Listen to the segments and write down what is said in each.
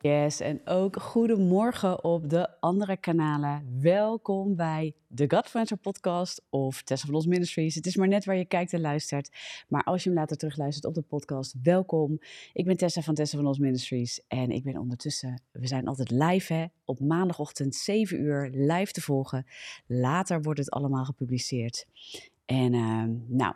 Yes, en ook goedemorgen op de andere kanalen. Welkom bij de Godfluencer podcast of Tessa van Los Ministries. Het is maar net waar je kijkt en luistert. Maar als je hem later terugluistert op de podcast, welkom. Ik ben Tessa van Tessa van Los Ministries en ik ben ondertussen, we zijn altijd live hè, op maandagochtend 7 uur live te volgen. Later wordt het allemaal gepubliceerd. En uh, nou,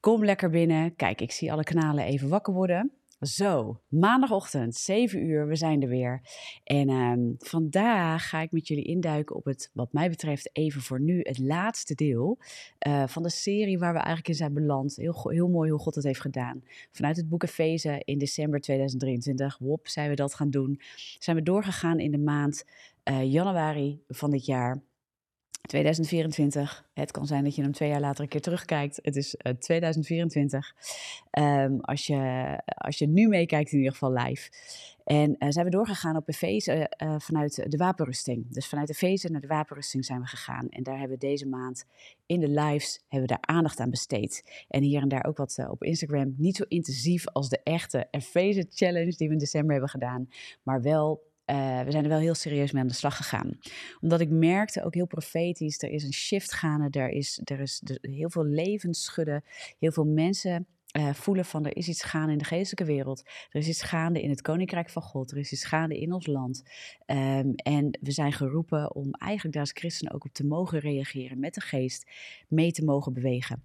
kom lekker binnen. Kijk, ik zie alle kanalen even wakker worden. Zo, maandagochtend, 7 uur, we zijn er weer. En uh, vandaag ga ik met jullie induiken op het, wat mij betreft, even voor nu het laatste deel uh, van de serie waar we eigenlijk in zijn beland. Heel, heel mooi hoe God het heeft gedaan. Vanuit het boek Efeze in december 2023, wop, zijn we dat gaan doen. Zijn we doorgegaan in de maand uh, januari van dit jaar. 2024. Het kan zijn dat je hem twee jaar later een keer terugkijkt. Het is uh, 2024. Um, als, je, als je nu meekijkt, in ieder geval live. En uh, zijn we doorgegaan op Efeze uh, vanuit de wapenrusting. Dus vanuit Efeze naar de wapenrusting zijn we gegaan. En daar hebben we deze maand in de lives hebben we daar aandacht aan besteed. En hier en daar ook wat op Instagram. Niet zo intensief als de echte Efeze Challenge die we in december hebben gedaan. Maar wel uh, we zijn er wel heel serieus mee aan de slag gegaan. Omdat ik merkte, ook heel profetisch, er is een shift gaande, er is, er is heel veel levensschudden, heel veel mensen uh, voelen van er is iets gaande in de geestelijke wereld. Er is iets gaande in het koninkrijk van God. Er is iets gaande in ons land. Um, en we zijn geroepen om eigenlijk daar als christenen ook op te mogen reageren met de geest, mee te mogen bewegen.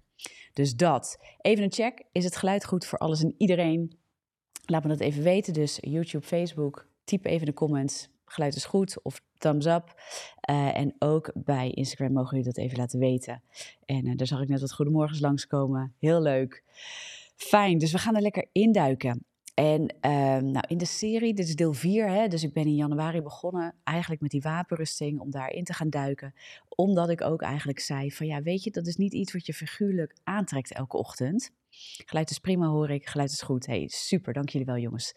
Dus dat. Even een check. Is het geluid goed voor alles en iedereen? Laat me dat even weten. Dus YouTube, Facebook, typ even de comments. Geluid is goed of thumbs up. Uh, en ook bij Instagram mogen jullie dat even laten weten. En uh, daar zag ik net wat goedemorgens langskomen. Heel leuk. Fijn, dus we gaan er lekker induiken. En uh, nou, in de serie, dit is deel 4, hè, dus ik ben in januari begonnen eigenlijk met die wapenrusting om daarin te gaan duiken. Omdat ik ook eigenlijk zei van ja, weet je, dat is niet iets wat je figuurlijk aantrekt elke ochtend. Geluid is prima, hoor ik. Geluid is goed. Hey, super. Dank jullie wel, jongens.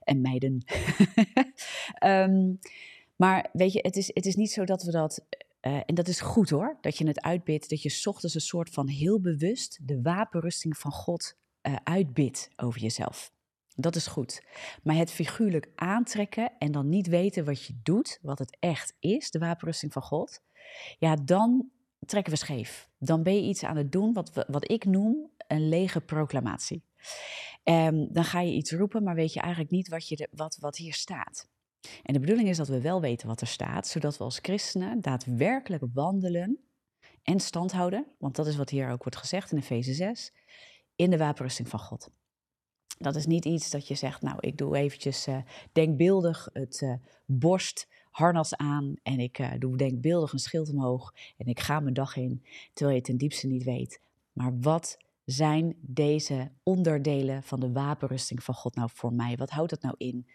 En meiden. um, maar weet je, het is, het is niet zo dat we dat... Uh, en dat is goed hoor, dat je het uitbidt. Dat je ochtends een soort van heel bewust de wapenrusting van God uh, uitbidt over jezelf. Dat is goed. Maar het figuurlijk aantrekken en dan niet weten wat je doet, wat het echt is, de wapenrusting van God. Ja, dan trekken we scheef. Dan ben je iets aan het doen wat, wat ik noem een lege proclamatie. Um, dan ga je iets roepen, maar weet je eigenlijk niet wat, je de, wat, wat hier staat. En de bedoeling is dat we wel weten wat er staat, zodat we als christenen daadwerkelijk wandelen en stand houden, want dat is wat hier ook wordt gezegd in Efeze 6, in de wapenrusting van God. Dat is niet iets dat je zegt, nou, ik doe eventjes uh, denkbeeldig het uh, borstharnas aan en ik uh, doe denkbeeldig een schild omhoog en ik ga mijn dag in, terwijl je ten diepste niet weet. Maar wat zijn deze onderdelen van de wapenrusting van God nou voor mij? Wat houdt dat nou in?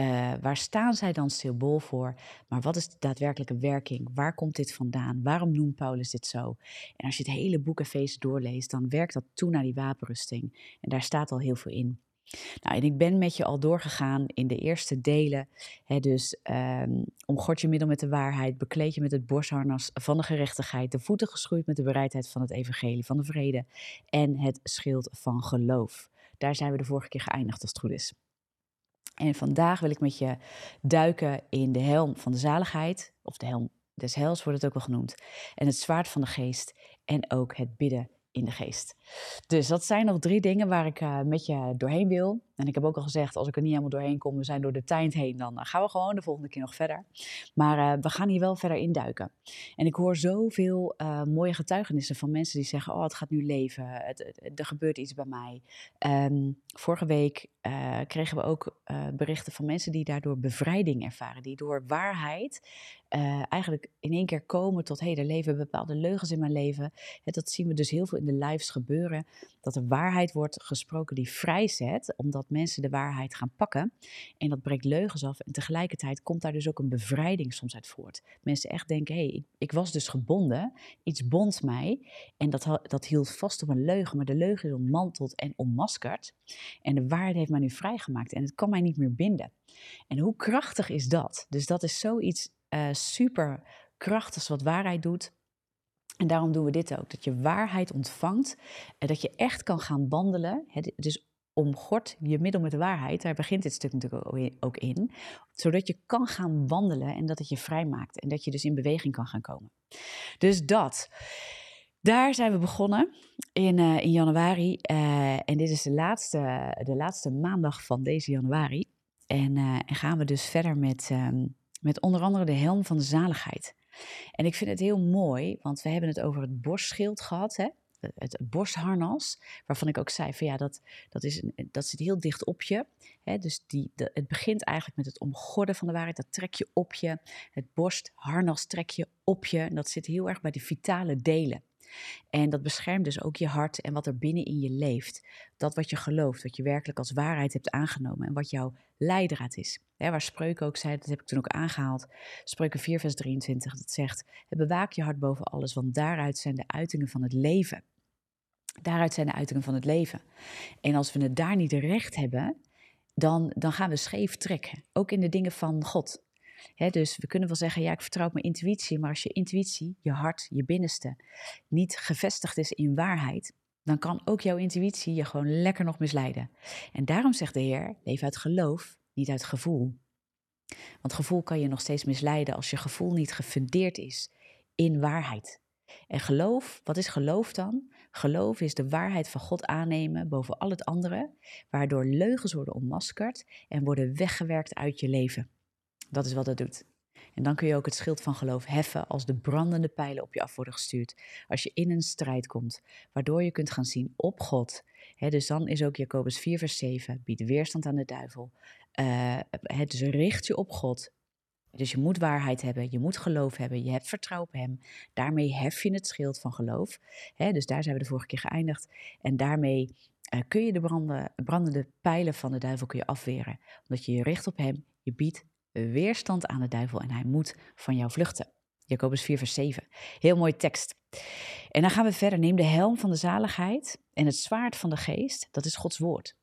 Uh, waar staan zij dan symbool voor? Maar wat is de daadwerkelijke werking? Waar komt dit vandaan? Waarom noemt Paulus dit zo? En als je het hele boek Efeze doorleest, dan werkt dat toe naar die wapenrusting. En daar staat al heel veel in. Nou, en ik ben met je al doorgegaan in de eerste delen. Dus um, omgord je middel met de waarheid, bekleed je met het borstharnas van de gerechtigheid, de voeten geschoeid met de bereidheid van het evangelie, van de vrede en het schild van geloof. Daar zijn we de vorige keer geëindigd als het goed is. En vandaag wil ik met je duiken in de helm van de zaligheid, of de helm des heils wordt het ook wel genoemd, en het zwaard van de geest en ook het bidden in de geest. Dus dat zijn nog drie dingen waar ik uh, met je doorheen wil. En ik heb ook al gezegd, als ik er niet helemaal doorheen kom, we zijn door de tijd heen, dan gaan we gewoon de volgende keer nog verder. Maar uh, we gaan hier wel verder induiken. En ik hoor zoveel uh, mooie getuigenissen van mensen die zeggen, oh, het gaat nu leven, het, er gebeurt iets bij mij. Um, vorige week kregen we ook berichten van mensen die daardoor bevrijding ervaren, die door waarheid eigenlijk in één keer komen tot, hé, hey, er leven bepaalde leugens in mijn leven. dat zien we dus heel veel in de lives gebeuren, dat er waarheid wordt gesproken die vrijzet, omdat dat mensen de waarheid gaan pakken. En dat breekt leugens af. En tegelijkertijd komt daar dus ook een bevrijding soms uit voort. Mensen echt denken, hé, hey, ik, was dus gebonden. Iets bond mij. En dat, dat hield vast op een leugen. Maar de leugen is ontmanteld en onmaskerd. En de waarheid heeft mij nu vrijgemaakt. En het kan mij niet meer binden. En hoe krachtig is dat? Dus dat is zoiets uh, super krachtigs wat waarheid doet. En daarom doen we dit ook. Dat je waarheid ontvangt. En dat je echt kan gaan wandelen. Het is omgord je middel met de waarheid. Daar begint dit stuk natuurlijk ook in. Zodat je kan gaan wandelen en dat het je vrijmaakt. En dat je dus in beweging kan gaan komen. Dus dat. Daar zijn we begonnen in, uh, in januari. Uh, en dit is de laatste, de laatste maandag van deze januari. En, en gaan we dus verder met, um, met onder andere de helm van de zaligheid. En ik vind het heel mooi, want we hebben het over het borstschild gehad. Hè? Het borstharnas, waarvan ik ook zei van ja, dat, dat, is dat zit heel dicht op je. Hè? Dus die, het begint eigenlijk met het omgorden van de waarheid, dat trek je op je. Het borstharnas trek je op je en dat zit heel erg bij de vitale delen. En dat beschermt dus ook je hart en wat er binnen in je leeft. Dat wat je gelooft, wat je werkelijk als waarheid hebt aangenomen en wat jouw leidraad is. waar Spreuken ook zei, dat heb ik toen ook aangehaald. Spreuken 4, vers 23, dat zegt: Bewaak je hart boven alles, want daaruit zijn de uitingen van het leven. Daaruit zijn de uitingen van het leven. En als we het daar niet recht hebben, dan, dan gaan we scheef trekken. Ook in de dingen van God. dus we kunnen wel zeggen, ja, ik vertrouw op mijn intuïtie, maar als je intuïtie, je hart, je binnenste, niet gevestigd is in waarheid, dan kan ook jouw intuïtie je gewoon lekker nog misleiden. En daarom zegt de Heer, leef uit geloof, niet uit gevoel. Want gevoel kan je nog steeds misleiden als je gevoel niet gefundeerd is in waarheid. En geloof, wat is geloof dan? Geloof is de waarheid van God aannemen boven al het andere, waardoor leugens worden ontmaskerd en worden weggewerkt uit je leven. Dat is wat het doet. En dan kun je ook het schild van geloof heffen als de brandende pijlen op je af worden gestuurd. Als je in een strijd komt, waardoor je kunt gaan zien op God. dus dan is ook Jacobus 4, vers 7, bied weerstand aan de duivel. Uh, dus richt je op God, dus je moet waarheid hebben, je moet geloof hebben, je hebt vertrouwen op Hem. Daarmee hef je het schild van geloof. dus daar zijn we de vorige keer geëindigd. En daarmee uh, kun je de branden, brandende pijlen van de duivel kun je afweren. Omdat je je richt op Hem, je biedt weerstand aan de duivel en hij moet van jou vluchten. Jacobus 4, vers 7. Heel mooie tekst. En dan gaan we verder. Neem de helm van de zaligheid en het zwaard van de geest, dat is Gods woord.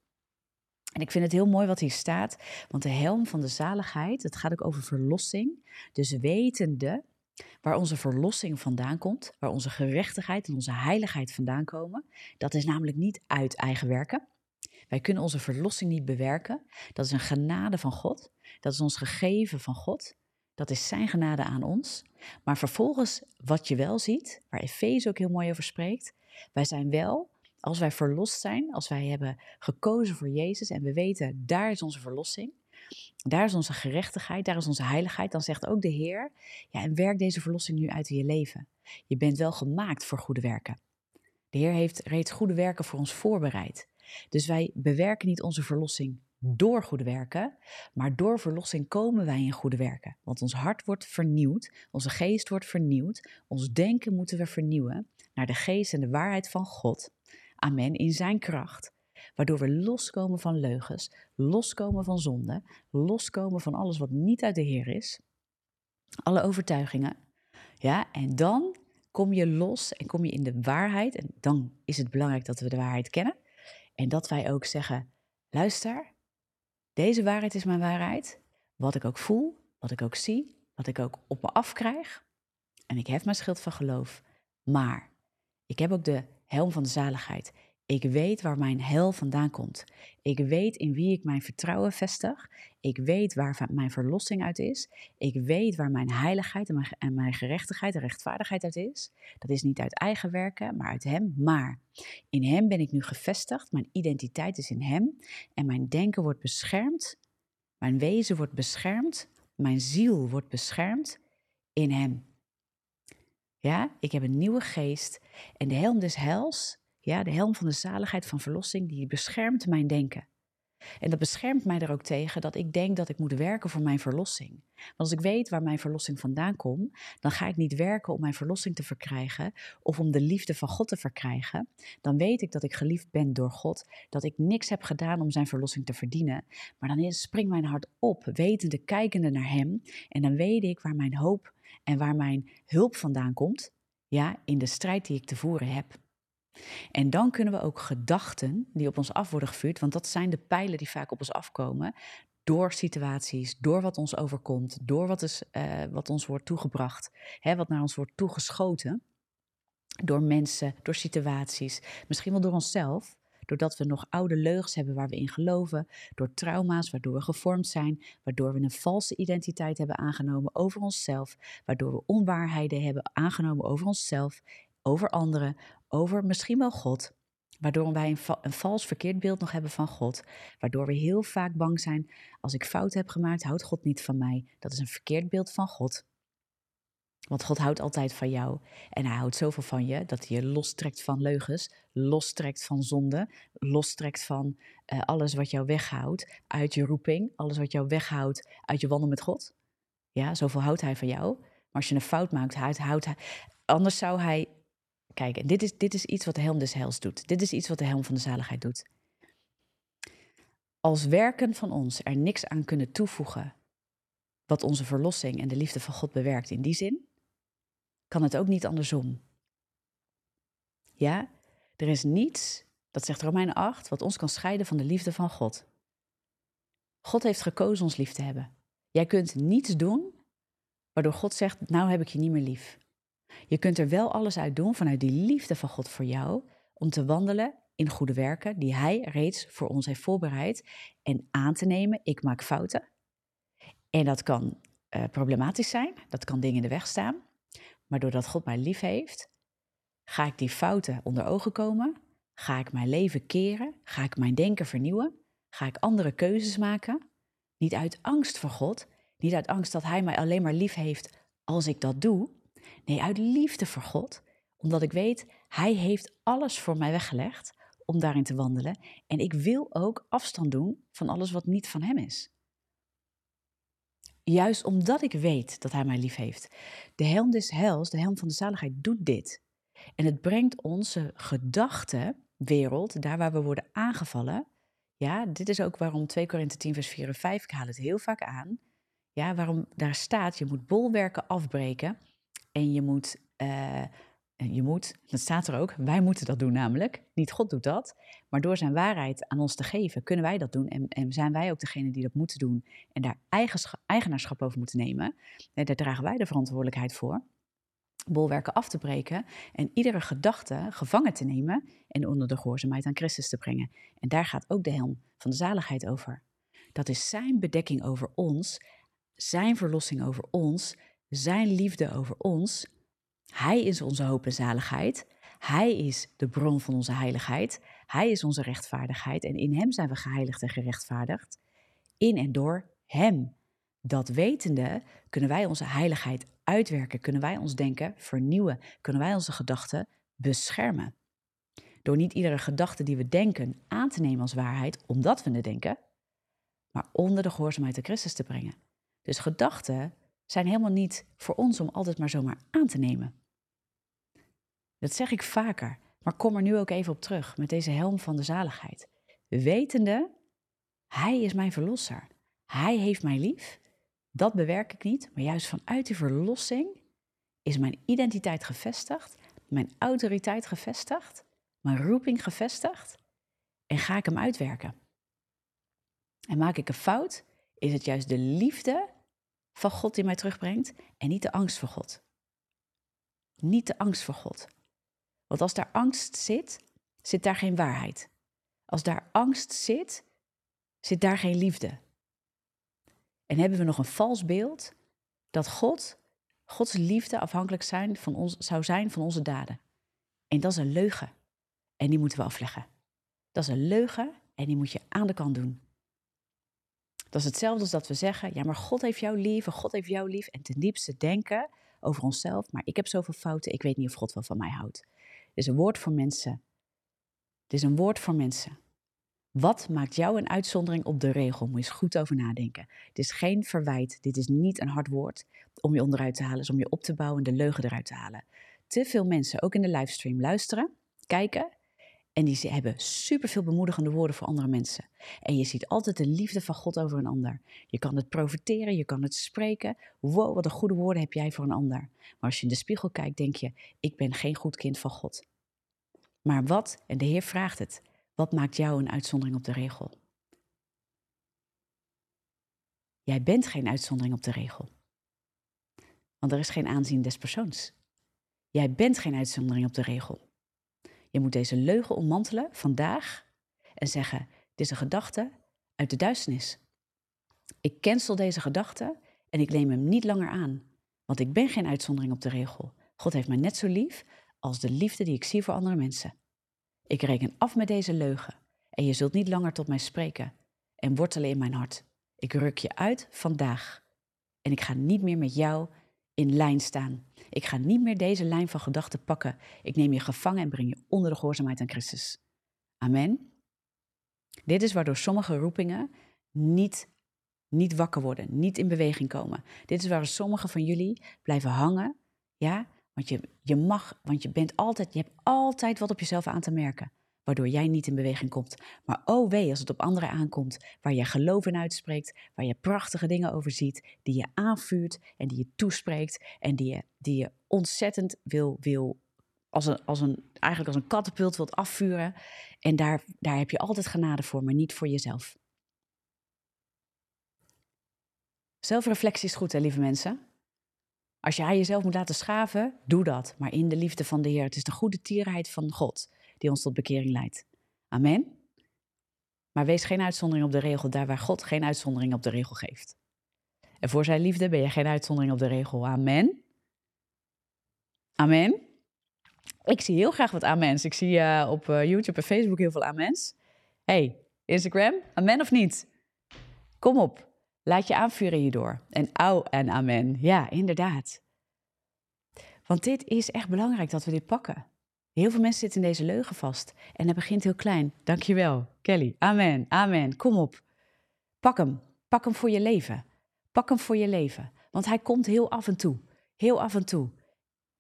En ik vind het heel mooi wat hier staat, want de helm van de zaligheid, het gaat ook over verlossing. Dus wetende waar onze verlossing vandaan komt, waar onze gerechtigheid en onze heiligheid vandaan komen, dat is namelijk niet uit eigen werken. Wij kunnen onze verlossing niet bewerken. Dat is een genade van God. Dat is ons gegeven van God. Dat is zijn genade aan ons. Maar vervolgens, wat je wel ziet, waar Efeze ook heel mooi over spreekt, wij zijn wel als wij verlost zijn, als wij hebben gekozen voor Jezus en we weten, daar is onze verlossing, daar is onze gerechtigheid, daar is onze heiligheid, dan zegt ook de Heer, ja, en werk deze verlossing nu uit in je leven. Je bent wel gemaakt voor goede werken. De Heer heeft reeds goede werken voor ons voorbereid. Dus wij bewerken niet onze verlossing door goede werken, maar door verlossing komen wij in goede werken. Want ons hart wordt vernieuwd, onze geest wordt vernieuwd, ons denken moeten we vernieuwen naar de geest en de waarheid van God. Amen, in zijn kracht. Waardoor we loskomen van leugens, loskomen van zonde, loskomen van alles wat niet uit de Heer is. Alle overtuigingen. Ja, en dan kom je los en kom je in de waarheid. En dan is het belangrijk dat we de waarheid kennen. En dat wij ook zeggen: luister, deze waarheid is mijn waarheid. Wat ik ook voel, wat ik ook zie, wat ik ook op me afkrijg. En ik heb mijn schild van geloof. Maar ik heb ook de helm van de zaligheid. Ik weet waar mijn hel vandaan komt. Ik weet in wie ik mijn vertrouwen vestig. Ik weet waar mijn verlossing uit is. Ik weet waar mijn heiligheid en mijn, gerechtigheid en rechtvaardigheid uit is. Dat is niet uit eigen werken, maar uit Hem. Maar in Hem ben ik nu gevestigd. Mijn identiteit is in Hem. En mijn denken wordt beschermd. Mijn wezen wordt beschermd. Mijn ziel wordt beschermd in Hem. Ja, ik heb een nieuwe geest. En de helm des hels, ja, de helm van de zaligheid van verlossing, die beschermt mijn denken. En dat beschermt mij er ook tegen dat ik denk dat ik moet werken voor mijn verlossing. Want als ik weet waar mijn verlossing vandaan komt, dan ga ik niet werken om mijn verlossing te verkrijgen of om de liefde van God te verkrijgen. Dan weet ik dat ik geliefd ben door God, dat ik niks heb gedaan om zijn verlossing te verdienen. Maar dan springt mijn hart op, wetende, kijkende naar Hem. En dan weet ik waar mijn hoop en waar mijn hulp vandaan komt, ja, in de strijd die ik te voeren heb. En dan kunnen we ook gedachten die op ons af worden gevuurd, want dat zijn de pijlen die vaak op ons afkomen, door situaties, door wat ons overkomt, door wat, is, uh, wat ons wordt toegebracht, hè, wat naar ons wordt toegeschoten, door mensen, door situaties, misschien wel door onszelf. Doordat we nog oude leugens hebben waar we in geloven, door trauma's waardoor we gevormd zijn, waardoor we een valse identiteit hebben aangenomen over onszelf, waardoor we onwaarheden hebben aangenomen over onszelf, over anderen, over misschien wel God. Waardoor wij een, een, vals verkeerd beeld nog hebben van God. Waardoor we heel vaak bang zijn, als ik fout heb gemaakt, houdt God niet van mij. Dat is een verkeerd beeld van God. Want God houdt altijd van jou. En hij houdt zoveel van je dat hij je lostrekt van leugens, lostrekt van zonde, lostrekt van uh, alles wat jou weghoudt uit je roeping, alles wat jou weghoudt uit je wandel met God. Ja, zoveel houdt hij van jou. Maar als je een fout maakt, houdt, hij. Anders zou hij. Kijk, dit is, dit is iets wat de helm des heils doet. Dit is iets wat de helm van de zaligheid doet. Als werken van ons er niks aan kunnen toevoegen wat onze verlossing en de liefde van God bewerkt in die zin, kan het ook niet andersom. Ja, er is niets, dat zegt Romeinen 8, wat ons kan scheiden van de liefde van God. God heeft gekozen ons lief te hebben. Jij kunt niets doen waardoor God zegt, nou heb ik je niet meer lief. Je kunt er wel alles uit doen vanuit die liefde van God voor jou, om te wandelen in goede werken die Hij reeds voor ons heeft voorbereid en aan te nemen, ik maak fouten. En dat kan uh, problematisch zijn, dat kan dingen in de weg staan. Maar doordat God mij lief heeft, ga ik die fouten onder ogen komen. Ga ik mijn leven keren. Ga ik mijn denken vernieuwen. Ga ik andere keuzes maken. Niet uit angst voor God. Niet uit angst dat Hij mij alleen maar lief heeft als ik dat doe. Nee, uit liefde voor God. Omdat ik weet, Hij heeft alles voor mij weggelegd om daarin te wandelen. En ik wil ook afstand doen van alles wat niet van Hem is. Juist omdat ik weet dat Hij mij lief heeft. De helm des heils, de helm van de zaligheid, doet dit. En het brengt onze gedachtenwereld, daar waar we worden aangevallen. Ja, dit is ook waarom 2 Korinthe 10 vers 4 en 5, ik haal het heel vaak aan. Ja, waarom daar staat, je moet bolwerken afbreken en je moet uh, je moet, dat staat er ook, wij moeten dat doen namelijk. Niet God doet dat. Maar door zijn waarheid aan ons te geven, kunnen wij dat doen. En, en zijn wij ook degene die dat moeten doen en daar eigenaarschap over moeten nemen. En daar dragen wij de verantwoordelijkheid voor. Bolwerken af te breken en iedere gedachte gevangen te nemen en onder de gehoorzaamheid aan Christus te brengen. En daar gaat ook de helm van de zaligheid over. Dat is zijn bedekking over ons, zijn verlossing over ons, zijn liefde over ons hij is onze hoop en zaligheid. Hij is de bron van onze heiligheid. Hij is onze rechtvaardigheid en in Hem zijn we geheiligd en gerechtvaardigd. In en door Hem. Dat wetende kunnen wij onze heiligheid uitwerken, kunnen wij ons denken vernieuwen, kunnen wij onze gedachten beschermen. Door niet iedere gedachte die we denken aan te nemen als waarheid, omdat we het denken, maar onder de gehoorzaamheid aan Christus te brengen. Dus gedachten zijn helemaal niet voor ons om altijd maar zomaar aan te nemen. Dat zeg ik vaker, maar kom er nu ook even op terug met deze helm van de zaligheid. Wetende, Hij is mijn verlosser. Hij heeft mij lief. Dat bewerk ik niet, maar juist vanuit die verlossing is mijn identiteit gevestigd, mijn autoriteit gevestigd, mijn roeping gevestigd en ga ik hem uitwerken. En maak ik een fout, is het juist de liefde van God die mij terugbrengt en niet de angst voor God. Niet de angst voor God. Want als daar angst zit, zit daar geen waarheid. Als daar angst zit, zit daar geen liefde. En hebben we nog een vals beeld dat God, Gods liefde afhankelijk zijn van ons, zou zijn van onze daden. En dat is een leugen. En die moeten we afleggen. Dat is een leugen en die moet je aan de kant doen. Dat is hetzelfde als dat we zeggen, ja maar God heeft jou lief God heeft jou lief. En ten diepste denken over onszelf, maar ik heb zoveel fouten, ik weet niet of God wel van mij houdt is een woord voor mensen. Het is een woord voor mensen. Wat maakt jou een uitzondering op de regel? Moet je eens goed over nadenken. Het is geen verwijt. Dit is niet een hard woord om je onderuit te halen. Is om je op te bouwen en de leugen eruit te halen. Te veel mensen, ook in de livestream, luisteren, kijken. En die hebben superveel bemoedigende woorden voor andere mensen. En je ziet altijd de liefde van God over een ander. Je kan het profiteren, je kan het spreken. Wow, wat een goede woorden heb jij voor een ander. Maar als je in de spiegel kijkt, denk je: ik ben geen goed kind van God. Maar wat, en de Heer vraagt het, wat maakt jou een uitzondering op de regel? Jij bent geen uitzondering op de regel. Want er is geen aanzien des persoons. Jij bent geen uitzondering op de regel. Je moet deze leugen ommantelen vandaag en zeggen: Dit is een gedachte uit de duisternis. Ik cancel deze gedachte en ik neem hem niet langer aan, want ik ben geen uitzondering op de regel. God heeft mij net zo lief als de liefde die ik zie voor andere mensen. Ik reken af met deze leugen en je zult niet langer tot mij spreken en wortelen in mijn hart. Ik ruk je uit vandaag en ik ga niet meer met jou in lijn staan. Ik ga niet meer deze lijn van gedachten pakken. Ik neem je gevangen en breng je onder de gehoorzaamheid aan Christus. Amen. Dit is waardoor sommige roepingen niet, niet wakker worden, niet in beweging komen. Dit is waar sommige van jullie blijven hangen. Ja, want je, je mag, want je bent altijd, je hebt altijd wat op jezelf aan te merken waardoor jij niet in beweging komt. Maar oh wee als het op anderen aankomt, waar je geloof in uitspreekt, waar je prachtige dingen over ziet, die je aanvuurt en die je toespreekt en die je, die je ontzettend wil, wil als een, als een, eigenlijk als een katapult wilt afvuren. En daar, daar heb je altijd genade voor, maar niet voor jezelf. Zelfreflectie is goed, hè, lieve mensen. Als jij jezelf moet laten schaven, doe dat. Maar in de liefde van de Heer. Het is de goede tierheid van God die ons tot bekering leidt. Amen. Maar wees geen uitzondering op de regel daar waar God geen uitzondering op de regel geeft. En voor zijn liefde ben je geen uitzondering op de regel. Amen. Amen. Ik zie heel graag wat amens. Ik zie uh, op uh, YouTube en Facebook heel veel amens. Hey, Instagram, amen of niet? Kom op, laat je aanvuren hierdoor. En au en amen. Ja, inderdaad. Want dit is echt belangrijk dat we dit pakken. Heel veel mensen zitten in deze leugen vast. En dat begint heel klein. Dankjewel, Kelly. Amen, amen. Kom op. Pak hem. Pak hem voor je leven. Pak hem voor je leven. Want hij komt heel af en toe. Heel af en toe.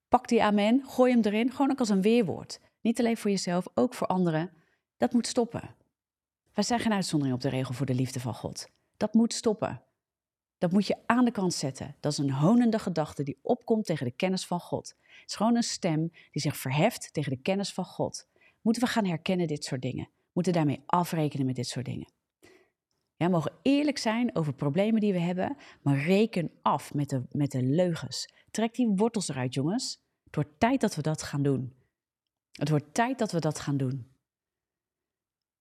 Pak die amen, gooi hem erin, gewoon ook als een weerwoord. Niet alleen voor jezelf, ook voor anderen. Dat moet stoppen. Wij zijn geen uitzondering op de regel voor de liefde van God. Dat moet stoppen. Dat moet je aan de kant zetten. Dat is een honende gedachte die opkomt tegen de kennis van God. Het is gewoon een stem die zich verheft tegen de kennis van God. Moeten we gaan herkennen dit soort dingen? Moeten daarmee afrekenen met dit soort dingen? Ja, we mogen eerlijk zijn over problemen die we hebben, maar reken af met de, met de leugens. Trek die wortels eruit, jongens. Het wordt tijd dat we dat gaan doen. Het wordt tijd dat we dat gaan doen.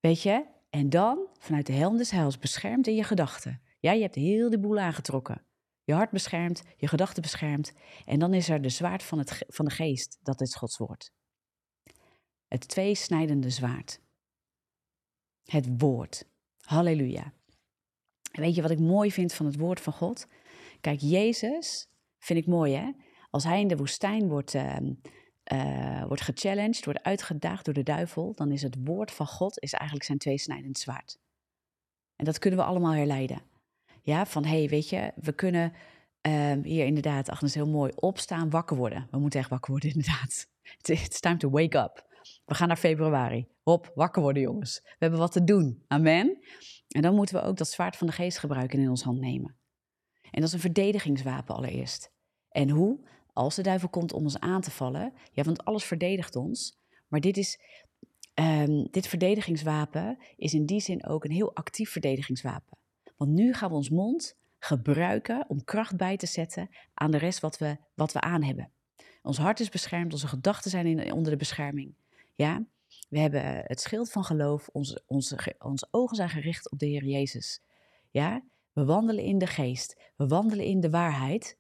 Weet je? En dan, vanuit de helm des heils, beschermd in je gedachten. Ja, je hebt heel de boel aangetrokken. Je hart beschermd, je gedachten beschermd. En dan is er de zwaard van, het, van de geest, dat is Gods woord. Het tweesnijdende zwaard. Het woord. Halleluja. weet je wat ik mooi vind van het woord van God? Kijk, Jezus vind ik mooi hè. Als hij in de woestijn wordt, uh, uh, wordt gechallenged, wordt uitgedaagd door de duivel, dan is het woord van God is eigenlijk zijn tweesnijdend zwaard. En dat kunnen we allemaal herleiden. Ja, van hé, hey, weet je, we kunnen um, hier inderdaad, Agnes, heel mooi, opstaan, wakker worden. We moeten echt wakker worden, inderdaad. It's time to wake up. We gaan naar februari. Hop, wakker worden, jongens. We hebben wat te doen. Amen. En dan moeten we ook dat zwaard van de geest gebruiken en in ons hand nemen. En dat is een verdedigingswapen allereerst. En hoe? Als de duivel komt om ons aan te vallen, ja, want alles verdedigt ons. Maar dit is, um, dit verdedigingswapen is in die zin ook een heel actief verdedigingswapen. Want nu gaan we ons mond gebruiken om kracht bij te zetten aan de rest wat we, wat we aan hebben. Ons hart is beschermd, onze gedachten zijn in, onder de bescherming. Ja? We hebben het schild van geloof, onze, onze, onze ogen zijn gericht op de Heer Jezus. Ja? We wandelen in de geest, we wandelen in de waarheid.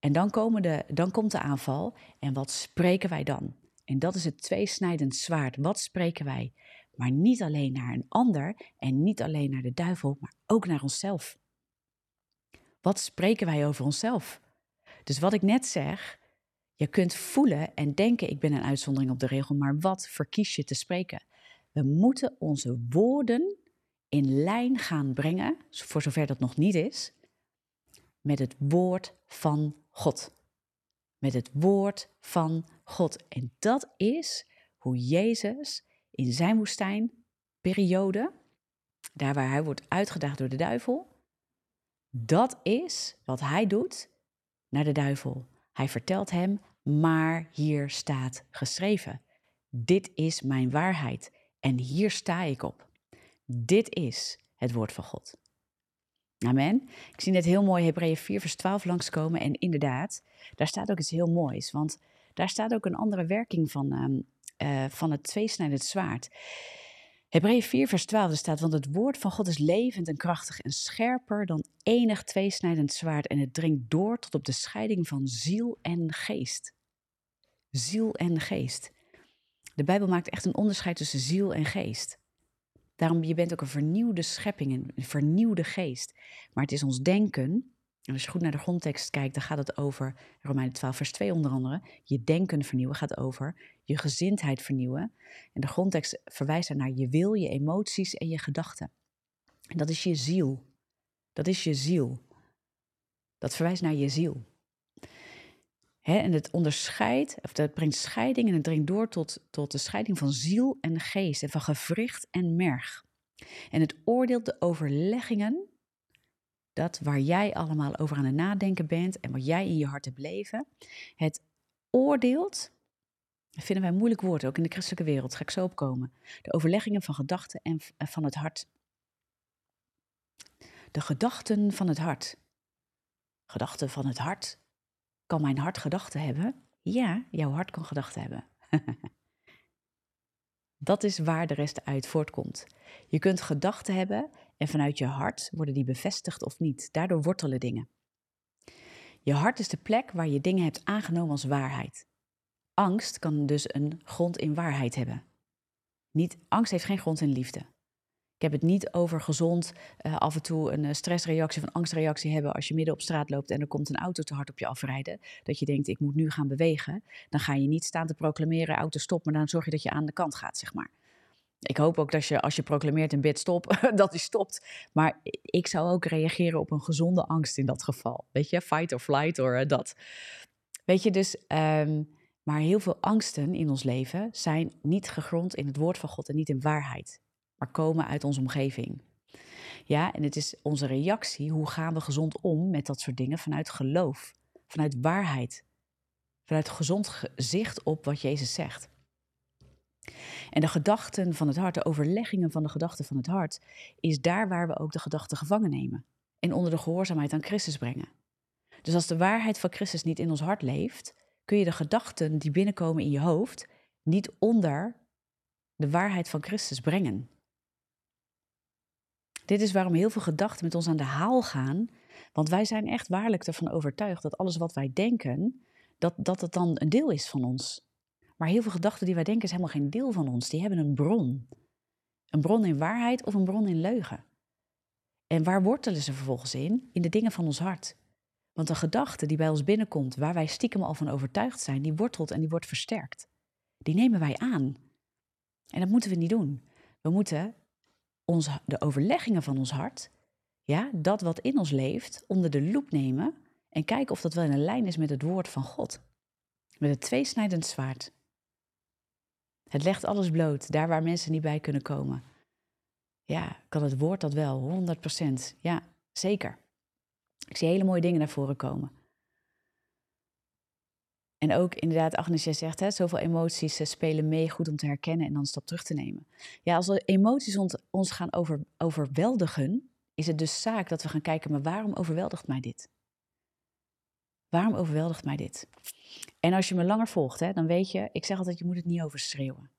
En dan, komen de, dan komt de aanval. En wat spreken wij dan? En dat is het tweesnijdend zwaard. Wat spreken wij? Maar niet alleen naar een ander en niet alleen naar de duivel, maar ook naar onszelf. Wat spreken wij over onszelf? Dus wat ik net zeg, je kunt voelen en denken ik ben een uitzondering op de regel, maar wat verkies je te spreken? We moeten onze woorden in lijn gaan brengen, voor zover dat nog niet is, met het woord van God. Met het woord van God. En dat is hoe Jezus in zijn woestijnperiode, daar waar hij wordt uitgedaagd door de duivel, dat is wat hij doet naar de duivel. Hij vertelt hem, maar hier staat geschreven. Dit is mijn waarheid en hier sta ik op. Dit is het woord van God. Amen. Ik zie net heel mooi Hebreeën 4 vers 12 langskomen en inderdaad, daar staat ook iets heel moois, want daar staat ook een andere werking van, um, uh, van het tweesnijdend zwaard. Hebreeën 4, vers 12 staat, want het woord van God is levend en krachtig en scherper dan enig tweesnijdend zwaard en het dringt door tot op de scheiding van ziel en geest. Ziel en geest. De Bijbel maakt echt een onderscheid tussen ziel en geest. Daarom, je bent ook een vernieuwde schepping, een vernieuwde geest. Maar het is ons denken, en als je goed naar de grondtekst kijkt, dan gaat het over, Romeinen 12, vers 2 onder andere, je denken vernieuwen gaat over je gezindheid vernieuwen. En de grondtekst verwijst naar je wil, je emoties en je gedachten. En dat is je ziel. Dat is je ziel. Dat verwijst naar je ziel. En het onderscheidt, of dat brengt scheiding en het dringt door tot, tot de scheiding van ziel en geest en van gewricht en merg. En het oordeelt de overleggingen dat waar jij allemaal over aan het nadenken bent en wat jij in je hart hebt leven, het oordeelt, dat vinden wij een moeilijk woord, ook in de christelijke wereld, ga ik zo opkomen. De overleggingen van gedachten en van het hart. De gedachten van het hart. Gedachten van het hart. Kan mijn hart gedachten hebben? Ja, jouw hart kan gedachten hebben. Dat is waar de rest uit voortkomt. Je kunt gedachten hebben en vanuit je hart worden die bevestigd of niet. Daardoor wortelen dingen. Je hart is de plek waar je dingen hebt aangenomen als waarheid. Angst kan dus een grond in waarheid hebben. Niet, angst heeft geen grond in liefde. Ik heb het niet over gezond uh, af en toe een eh, stressreactie of een angstreactie hebben als je midden op straat loopt en er komt een auto te hard op je afrijden. Dat je denkt, ik moet nu gaan bewegen. Dan ga je niet staan te proclameren, auto stop, maar dan zorg je dat je aan de kant gaat, zeg maar. Ik hoop ook dat je als je proclameert een bid stop, dat die stopt. Maar ik zou ook reageren op een gezonde angst in dat geval. Weet je, fight or flight of uh, dat. Weet je, dus... Um, maar heel veel angsten in ons leven zijn niet gegrond in het woord van God en niet in waarheid maar komen uit onze omgeving. Ja, en het is onze reactie, hoe gaan we gezond om met dat soort dingen vanuit geloof, vanuit waarheid, vanuit gezond zicht op wat Jezus zegt. En de gedachten van het hart, de overleggingen van de gedachten van het hart, is daar waar we ook de gedachten gevangen nemen en onder de gehoorzaamheid aan Christus brengen. Dus als de waarheid van Christus niet in ons hart leeft, kun je de gedachten die binnenkomen in je hoofd niet onder de waarheid van Christus brengen. Dit is waarom heel veel gedachten met ons aan de haal gaan. Want wij zijn echt waarlijk ervan overtuigd dat alles wat wij denken, dat, dat het dan een deel is van ons. Maar heel veel gedachten die wij denken, is helemaal geen deel van ons. Die hebben een bron. Een bron in waarheid of een bron in leugen. En waar wortelen ze vervolgens in? In de dingen van ons hart. Want een gedachte die bij ons binnenkomt, waar wij stiekem al van overtuigd zijn, die wortelt en die wordt versterkt. Die nemen wij aan. En dat moeten we niet doen. We moeten ons, de overleggingen van ons hart, ja, dat wat in ons leeft, onder de loep nemen en kijken of dat wel in een lijn is met het woord van God. Met het tweesnijdend zwaard. Het legt alles bloot, daar waar mensen niet bij kunnen komen. Ja, kan het woord dat wel, 100%. Ja, zeker. Ik zie hele mooie dingen naar voren komen. En ook inderdaad, Agnes, jij zegt, hè, zoveel emoties spelen mee, goed om te herkennen en dan een stap terug te nemen. Ja, als emoties ons, ons gaan over, overweldigen, is het dus zaak dat we gaan kijken, maar waarom overweldigt mij dit? Waarom overweldigt mij dit? En als je me langer volgt, hè, dan weet je, ik zeg altijd, je moet het niet overschreeuwen.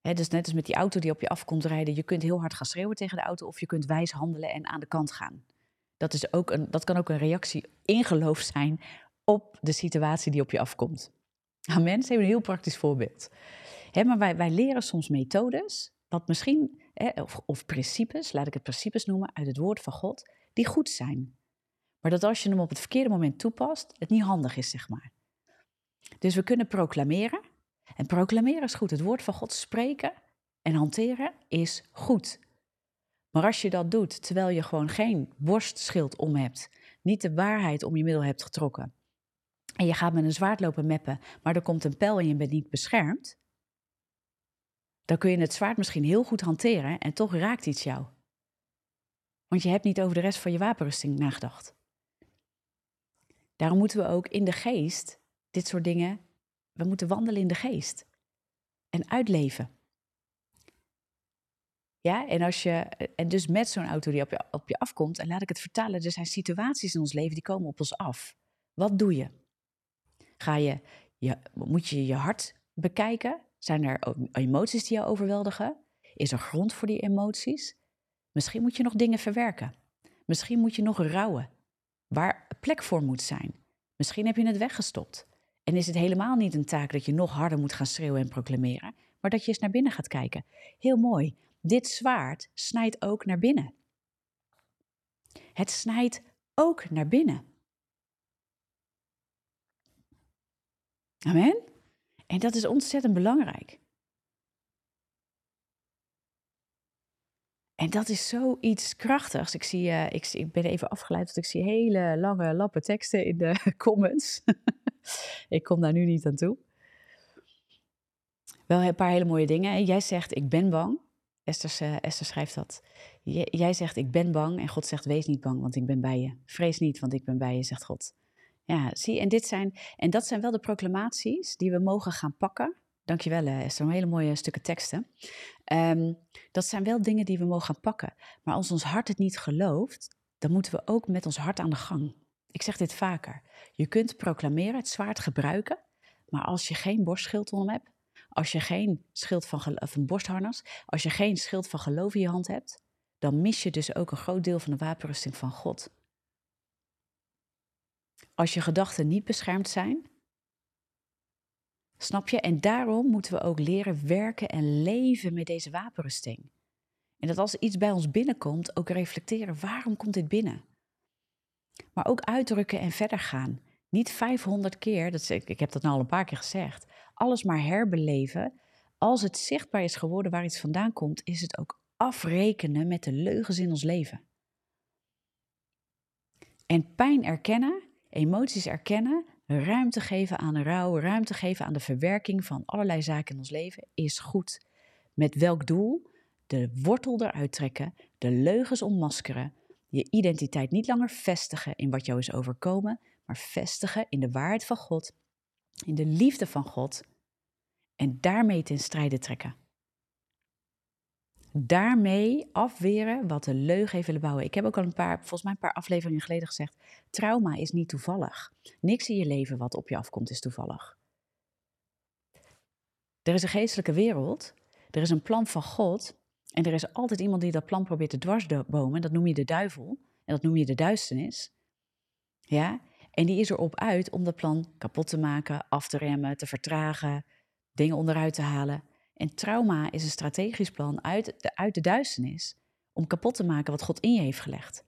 Hè, dus net als met die auto die op je af komt rijden, je kunt heel hard gaan schreeuwen tegen de auto of je kunt wijs handelen en aan de kant gaan. Dat, is ook een, dat kan ook een reactie in geloof zijn op de situatie die op je afkomt. Amen. Ze hebben een heel praktisch voorbeeld. maar wij, wij leren soms methodes, wat misschien, of, of principes, laat ik het principes noemen, uit het woord van God, die goed zijn. Maar dat als je hem op het verkeerde moment toepast, het niet handig is, zeg maar. Dus we kunnen proclameren. En proclameren is goed. Het woord van God spreken en hanteren is goed. Maar als je dat doet terwijl je gewoon geen borstschild om hebt, niet de waarheid om je middel hebt getrokken, en je gaat met een zwaard lopen meppen, maar er komt een pijl en je bent niet beschermd, dan kun je het zwaard misschien heel goed hanteren en toch raakt iets jou. Want je hebt niet over de rest van je wapenrusting nagedacht. Daarom moeten we ook in de geest dit soort dingen, we moeten wandelen in de geest en uitleven. Ja, en, als je, en dus met zo'n auto die op je, op je afkomt, en laat ik het vertalen, er zijn situaties in ons leven die komen op ons af. Wat doe je? Ga je, je, moet je je hart bekijken? Zijn er emoties die jou overweldigen? Is er grond voor die emoties? Misschien moet je nog dingen verwerken. Misschien moet je nog rouwen, waar plek voor moet zijn. Misschien heb je het weggestopt. En is het helemaal niet een taak dat je nog harder moet gaan schreeuwen en proclameren, maar dat je eens naar binnen gaat kijken. Heel mooi. Dit zwaard snijdt ook naar binnen. Het snijdt ook naar binnen. Amen. En dat is ontzettend belangrijk. En dat is zoiets krachtigs. Ik, zie, uh, ik, ik, ben even afgeleid, want ik zie hele lange lappen teksten in de comments. ik kom daar nu niet aan toe. Wel een paar hele mooie dingen. Jij zegt, ik ben bang. Esther, Esther schrijft dat. jij zegt, ik ben bang. En God zegt, wees niet bang, want ik ben bij je. Vrees niet, want ik ben bij je, zegt God. Ja, zie, en, dit zijn, en dat zijn wel de proclamaties die we mogen gaan pakken. Dankjewel uh, Esther, hele mooie stukken teksten. Um, dat zijn wel dingen die we mogen gaan pakken. Maar als ons hart het niet gelooft, dan moeten we ook met ons hart aan de gang. Ik zeg dit vaker. Je kunt proclameren, het zwaard gebruiken, maar als je geen borstschild om hebt, als je geen schild van, of een borstharnas, als je geen schild van geloof in je hand hebt, dan mis je dus ook een groot deel van de wapenrusting van God. Als je gedachten niet beschermd zijn, snap je? En daarom moeten we ook leren werken en leven met deze wapenrusting. En dat als iets bij ons binnenkomt, ook reflecteren, waarom komt dit binnen? Maar ook uitdrukken en verder gaan. Niet 500 keer, dat, ik, heb dat nou al een paar keer gezegd, alles maar herbeleven. Als het zichtbaar is geworden waar iets vandaan komt, is het ook afrekenen met de leugens in ons leven. En pijn erkennen, emoties erkennen, ruimte geven aan rouw, ruimte geven aan de verwerking van allerlei zaken in ons leven, is goed. Met welk doel? De wortel eruit trekken, de leugens ontmaskeren, je identiteit niet langer vestigen in wat jou is overkomen, maar vestigen in de waarheid van God, in de liefde van God en daarmee ten strijde trekken. Daarmee afweren wat de leugen heeft willen bouwen. Ik heb ook al een paar, volgens mij een paar afleveringen geleden gezegd: trauma is niet toevallig. Niks in je leven wat op je afkomt is toevallig. Er is een geestelijke wereld, er is een plan van God en er is altijd iemand die dat plan probeert te dwarsbomen. Dat noem je de duivel en dat noem je de duisternis. Ja, en die is erop uit om dat plan kapot te maken, af te remmen, te vertragen, dingen onderuit te halen. En trauma is een strategisch plan uit de, uit de duisternis om kapot te maken wat God in je heeft gelegd.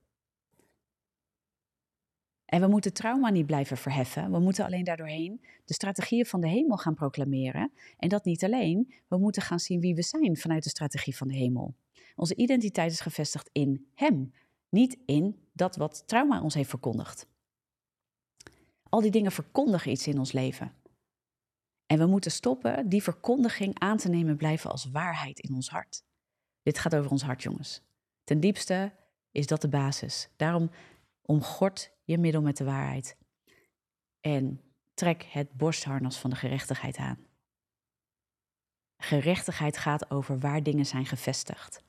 En we moeten trauma niet blijven verheffen. We moeten alleen daardoorheen de strategieën van de hemel gaan proclameren. En dat niet alleen. We moeten gaan zien wie we zijn vanuit de strategie van de hemel. Onze identiteit is gevestigd in Hem, niet in dat wat trauma ons heeft verkondigd. Al die dingen verkondigen iets in ons leven. En we moeten stoppen die verkondiging aan te nemen blijven als waarheid in ons hart. Dit gaat over ons hart, jongens. Ten diepste is dat de basis. Daarom omgord je middel met de waarheid. En trek het borstharnas van de gerechtigheid aan. Gerechtigheid gaat over waar dingen zijn gevestigd.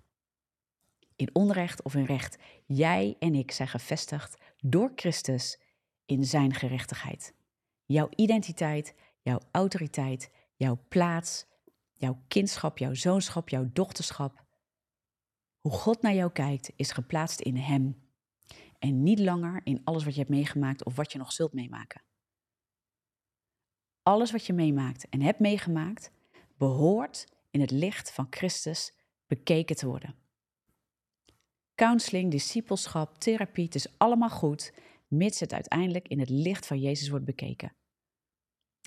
In onrecht of in recht. Jij en ik zijn gevestigd door Christus in zijn gerechtigheid. Jouw identiteit, jouw autoriteit, jouw plaats, jouw kindschap, jouw zoonschap, jouw dochterschap. Hoe God naar jou kijkt, is geplaatst in Hem. En niet langer in alles wat je hebt meegemaakt of wat je nog zult meemaken. Alles wat je meemaakt en hebt meegemaakt, behoort in het licht van Christus bekeken te worden. Counseling, discipelschap, therapie, het is allemaal goed, mits het uiteindelijk in het licht van Jezus wordt bekeken.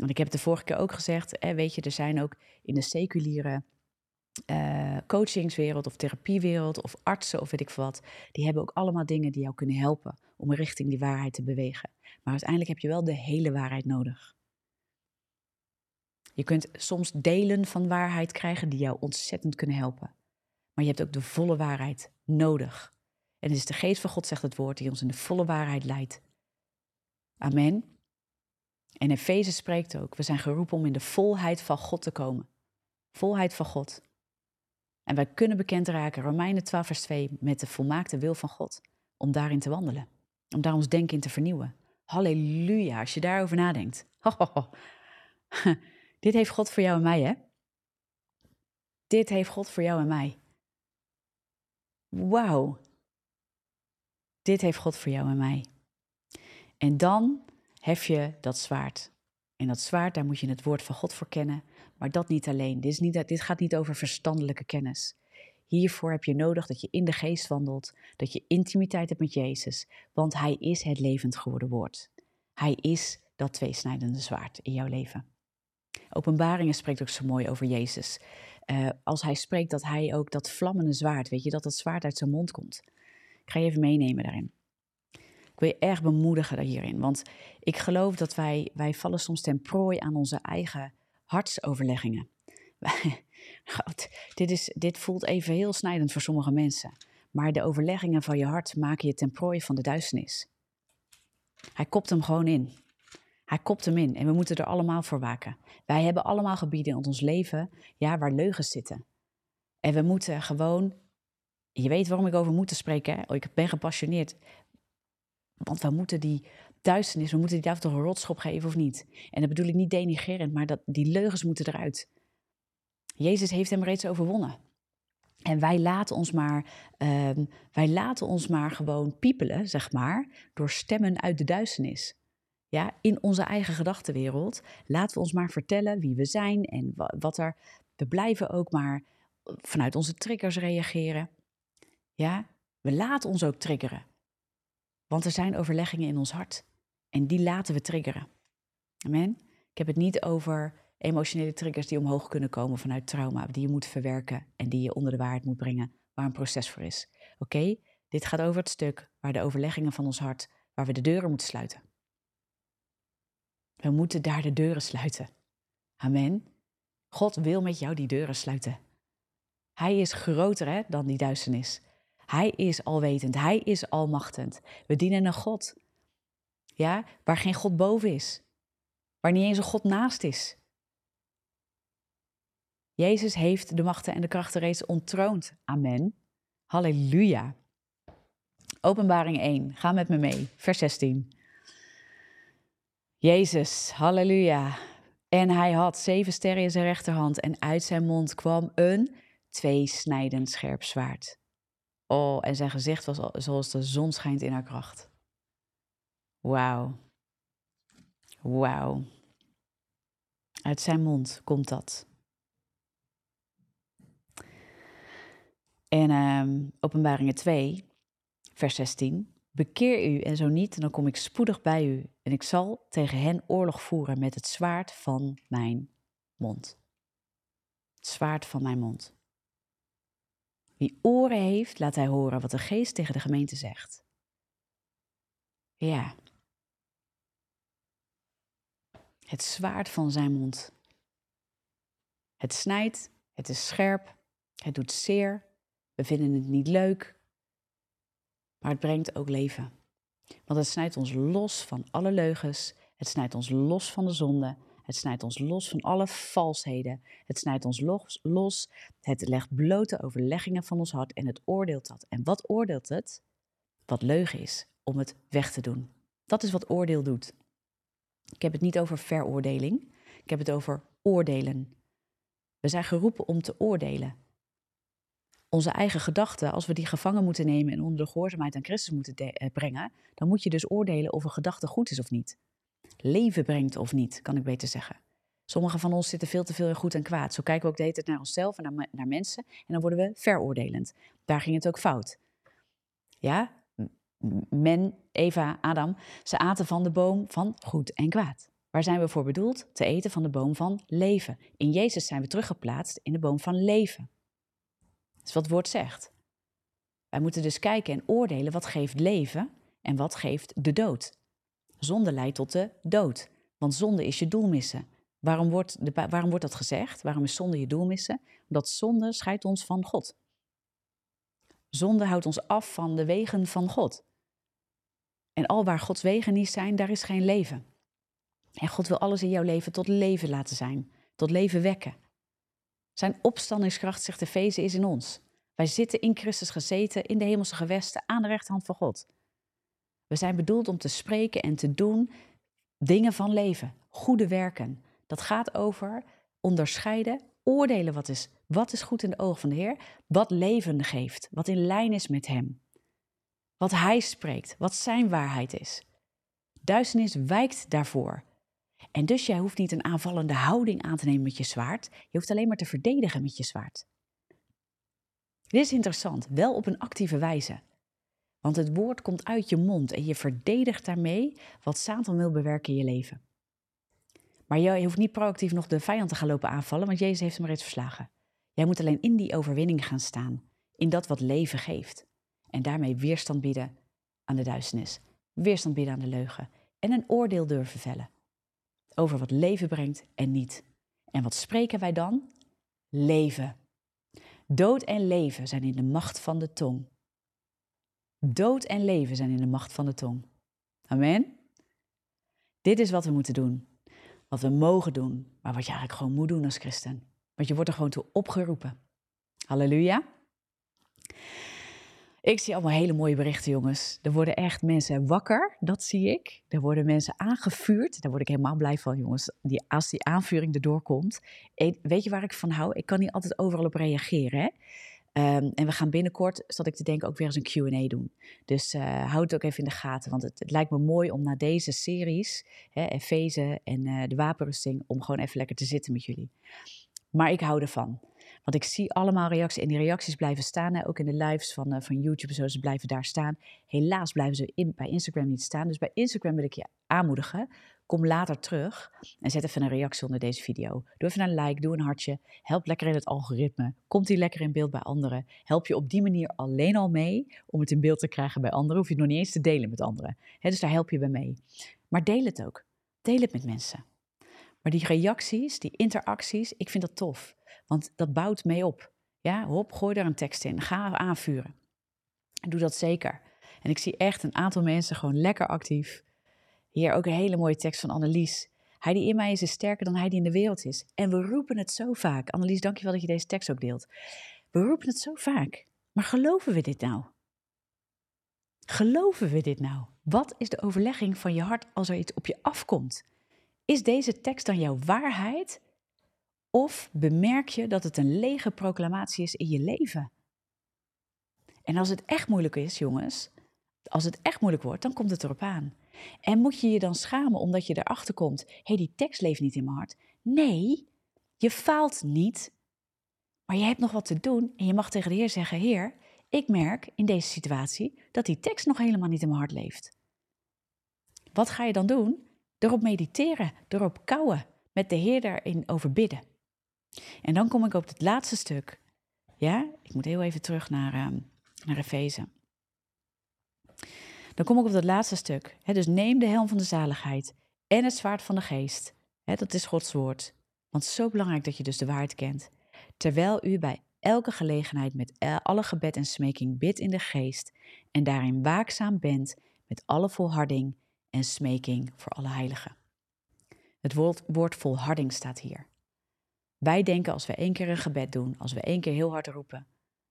Want ik heb het de vorige keer ook gezegd, hè, weet je, er zijn ook in de seculiere uh, coachingswereld of therapiewereld of artsen of weet ik wat, die hebben ook allemaal dingen die jou kunnen helpen om richting die waarheid te bewegen. Maar uiteindelijk heb je wel de hele waarheid nodig. Je kunt soms delen van waarheid krijgen die jou ontzettend kunnen helpen. Maar je hebt ook de volle waarheid nodig. En het is de geest van God, zegt het woord, die ons in de volle waarheid leidt. Amen. En Efeze spreekt ook, we zijn geroepen om in de volheid van God te komen. Volheid van God. En wij kunnen bekend raken, Romeinen 12 vers 2, met de volmaakte wil van God. Om daarin te wandelen. Om daar ons denken in te vernieuwen. Halleluja, als je daarover nadenkt. Dit heeft God voor jou en mij, hè? Dit heeft God voor jou en mij. Wauw. Dit heeft God voor jou en mij. En dan hef je dat zwaard. En dat zwaard, daar moet je het woord van God voor kennen. Maar dat niet alleen. Dit, is niet, dit gaat niet over verstandelijke kennis. Hiervoor heb je nodig dat je in de geest wandelt, dat je intimiteit hebt met Jezus, want Hij is het levend geworden woord. Hij is dat tweesnijdende zwaard in jouw leven. Openbaringen spreekt ook zo mooi over Jezus. Uh, als hij spreekt dat hij ook dat vlammende zwaard, weet je, dat dat zwaard uit zijn mond komt. Ik ga je even meenemen daarin. Wil je erg bemoedigen hierin, want ik geloof dat wij, wij vallen soms ten prooi aan onze eigen hartsoverleggingen. dit, is, dit voelt even heel snijdend voor sommige mensen. Maar de overleggingen van je hart maken je ten prooi van de duisternis. Hij kopt hem gewoon in. Hij kopt hem in en we moeten er allemaal voor waken. Wij hebben allemaal gebieden in ons leven ja, waar leugens zitten. En we moeten gewoon, je weet waarom ik over moeten spreken, hè? Oh, ik ben gepassioneerd. Want we moeten die duisternis, we moeten die duivel toch een rotschop geven of niet? En dat bedoel ik niet denigerend, maar dat, die leugens moeten eruit. Jezus heeft hem reeds overwonnen. En wij laten ons maar, uh, wij laten ons maar gewoon piepelen, zeg maar, door stemmen uit de duisternis. Ja, in onze eigen gedachtenwereld laten we ons maar vertellen wie we zijn en wat er. We blijven ook maar vanuit onze triggers reageren. Ja, we laten ons ook triggeren. Want er zijn overleggingen in ons hart. En die laten we triggeren. Amen. Ik heb het niet over emotionele triggers die omhoog kunnen komen vanuit trauma, die je moet verwerken en die je onder de waarheid moet brengen, waar een proces voor is. Oké, dit gaat over het stuk waar de overleggingen van ons hart, waar we de deuren moeten sluiten. We moeten daar de deuren sluiten. Amen. God wil met jou die deuren sluiten. Hij is groter hè, dan die duisternis. Hij is alwetend, hij is almachtend. We dienen een God. Ja, waar geen God boven is. Waar niet eens een God naast is. Jezus heeft de machten en de krachten reeds ontroond. Amen. Halleluja. Openbaring 1. Ga met me mee. Vers 16. Jezus, halleluja. En hij had zeven sterren in zijn rechterhand en uit zijn mond kwam een tweesnijdend scherp zwaard. Oh, en zijn gezicht was zoals de zon schijnt in haar kracht. Wauw. Wauw. Uit zijn mond komt dat. En um, Openbaringen 2, vers 16. Bekeer u en zo niet, dan kom ik spoedig bij u en ik zal tegen hen oorlog voeren met het zwaard van mijn mond. Het zwaard van mijn mond. Wie oren heeft, laat hij horen wat de geest tegen de gemeente zegt. Ja. Het zwaard van zijn mond. Het snijdt, het is scherp, het doet zeer. We vinden het niet leuk, maar het brengt ook leven. Want het snijdt ons los van alle leugens, het snijdt ons los van de zonde, het snijdt ons los van alle valsheden, het snijdt ons los, het legt blote overleggingen van ons hart en het oordeelt dat. En wat oordeelt het? Wat leugen is, om het weg te doen. Dat is wat oordeel doet. Ik heb het niet over veroordeling, ik heb het over oordelen. We zijn geroepen om te oordelen onze eigen gedachten, als we die gevangen moeten nemen en onder de gehoorzaamheid aan Christus moeten eh, brengen, dan moet je dus oordelen of een gedachte goed is of niet. Leven brengt of niet, kan ik beter zeggen. Sommigen van ons zitten veel te veel in goed en kwaad. Zo kijken we ook de hele tijd naar onszelf en naar, naar mensen en dan worden we veroordelend. Daar ging het ook fout. Ja, men, Eva, Adam, ze aten van de boom van goed en kwaad. Waar zijn we voor bedoeld? Te eten van de boom van leven. In Jezus zijn we teruggeplaatst in de boom van leven is wat het woord zegt. Wij moeten dus kijken en oordelen wat geeft leven en wat geeft de dood. Zonde leidt tot de dood, want zonde is je doel missen. Waarom wordt, de, waarom wordt dat gezegd? Waarom is zonde je doel missen? Omdat zonde scheidt ons van God. Zonde houdt ons af van de wegen van God. En al waar Gods wegen niet zijn, daar is geen leven. En God wil alles in jouw leven tot leven laten zijn, tot leven wekken. Zijn opstandingskracht, zegt de Efeze, is in ons. Wij zitten in Christus gezeten in de hemelse gewesten aan de rechterhand van God. We zijn bedoeld om te spreken en te doen dingen van leven, goede werken. Dat gaat over onderscheiden oordelen wat is, wat is goed in de ogen van de Heer, wat leven geeft, wat in lijn is met Hem. Wat Hij spreekt, wat Zijn waarheid is. Duisternis wijkt daarvoor. En dus jij hoeft niet een aanvallende houding aan te nemen met je zwaard. Je hoeft alleen maar te verdedigen met je zwaard. Dit is interessant, wel op een actieve wijze. Want het woord komt uit je mond en je verdedigt daarmee wat Satan wil bewerken in je leven. Maar je hoeft niet proactief nog de vijand te gaan lopen aanvallen, want Jezus heeft hem reeds verslagen. Jij moet alleen in die overwinning gaan staan, in dat wat leven geeft. En daarmee weerstand bieden aan de duisternis, weerstand bieden aan de leugen en een oordeel durven vellen over wat leven brengt en niet. En wat spreken wij dan? Leven. Dood en leven zijn in de macht van de tong. Dood en leven zijn in de macht van de tong. Amen. Dit is wat we moeten doen. Wat we mogen doen, maar wat je eigenlijk gewoon moet doen als christen. Want je wordt er gewoon toe opgeroepen. Halleluja. Ik zie allemaal hele mooie berichten, jongens. Er worden echt mensen wakker, dat zie ik. Er worden mensen aangevuurd. Daar word ik helemaal blij van, jongens. Die, als die aanvuring erdoor komt. weet je waar ik van hou? Ik kan niet altijd overal op reageren. Hè? Ehm, en we gaan binnenkort, zat ik te denken, ook weer eens een QA doen. Dus uh, houd het ook even in de gaten. Want het, lijkt me mooi om na deze series, Efeze en uh, de wapenrusting, om gewoon even lekker te zitten met jullie. Maar ik hou ervan. Want ik zie allemaal reacties en die reacties blijven staan. Hè, ook in de lives van, uh, van YouTube zo, ze blijven daar staan. Helaas blijven ze bij Instagram niet staan. Dus bij Instagram wil ik je aanmoedigen. Kom later terug en zet even een reactie onder deze video. Doe even een like, doe een hartje. Help lekker in het algoritme. Komt die lekker in beeld bij anderen. Help je op die manier alleen al mee om het in beeld te krijgen bij anderen. Hoef je het nog niet eens te delen met anderen. dus daar help je bij mee. Maar deel het ook. Deel het met mensen. Maar die reacties, die interacties, ik vind dat tof. Want dat bouwt mee op. Ja, hop, gooi daar een tekst in. Ga aanvuren. Doe dat zeker. En ik zie echt een aantal mensen gewoon lekker actief. Hier ook een hele mooie tekst van Annelies. Hij die in mij is, is sterker dan hij die in de wereld is. En we roepen het zo vaak. Annelies, dankjewel dat je deze tekst ook deelt. We roepen het zo vaak. Maar geloven we dit nou? Geloven we dit nou? Wat is de overlegging van je hart als er iets op je afkomt? Is deze tekst dan jouw waarheid? Of bemerk je dat het een lege proclamatie is in je leven? En als het echt moeilijk is, jongens, als het echt moeilijk wordt, dan komt het erop aan. En moet je je dan schamen omdat je erachter komt: hé, hey, die tekst leeft niet in mijn hart? Nee, je faalt niet. Maar je hebt nog wat te doen en je mag tegen de Heer zeggen: Heer, ik merk in deze situatie dat die tekst nog helemaal niet in mijn hart leeft. Wat ga je dan doen? Erop mediteren, erop kouwen, met de Heer daarin over bidden. En dan kom ik op het laatste stuk. Ja, ik moet heel even terug naar, uh, naar Efeze. Dan kom ik op dat laatste stuk. dus neem de helm van de zaligheid en het zwaard van de geest. dat is Gods woord. Want zo belangrijk dat je dus de waarheid kent. Terwijl u bij elke gelegenheid met alle gebed en smeking bidt in de geest en daarin waakzaam bent met alle volharding en smeking voor alle heiligen. Het woord, woord volharding staat hier. Wij denken als we één keer een gebed doen, als we één keer heel hard roepen,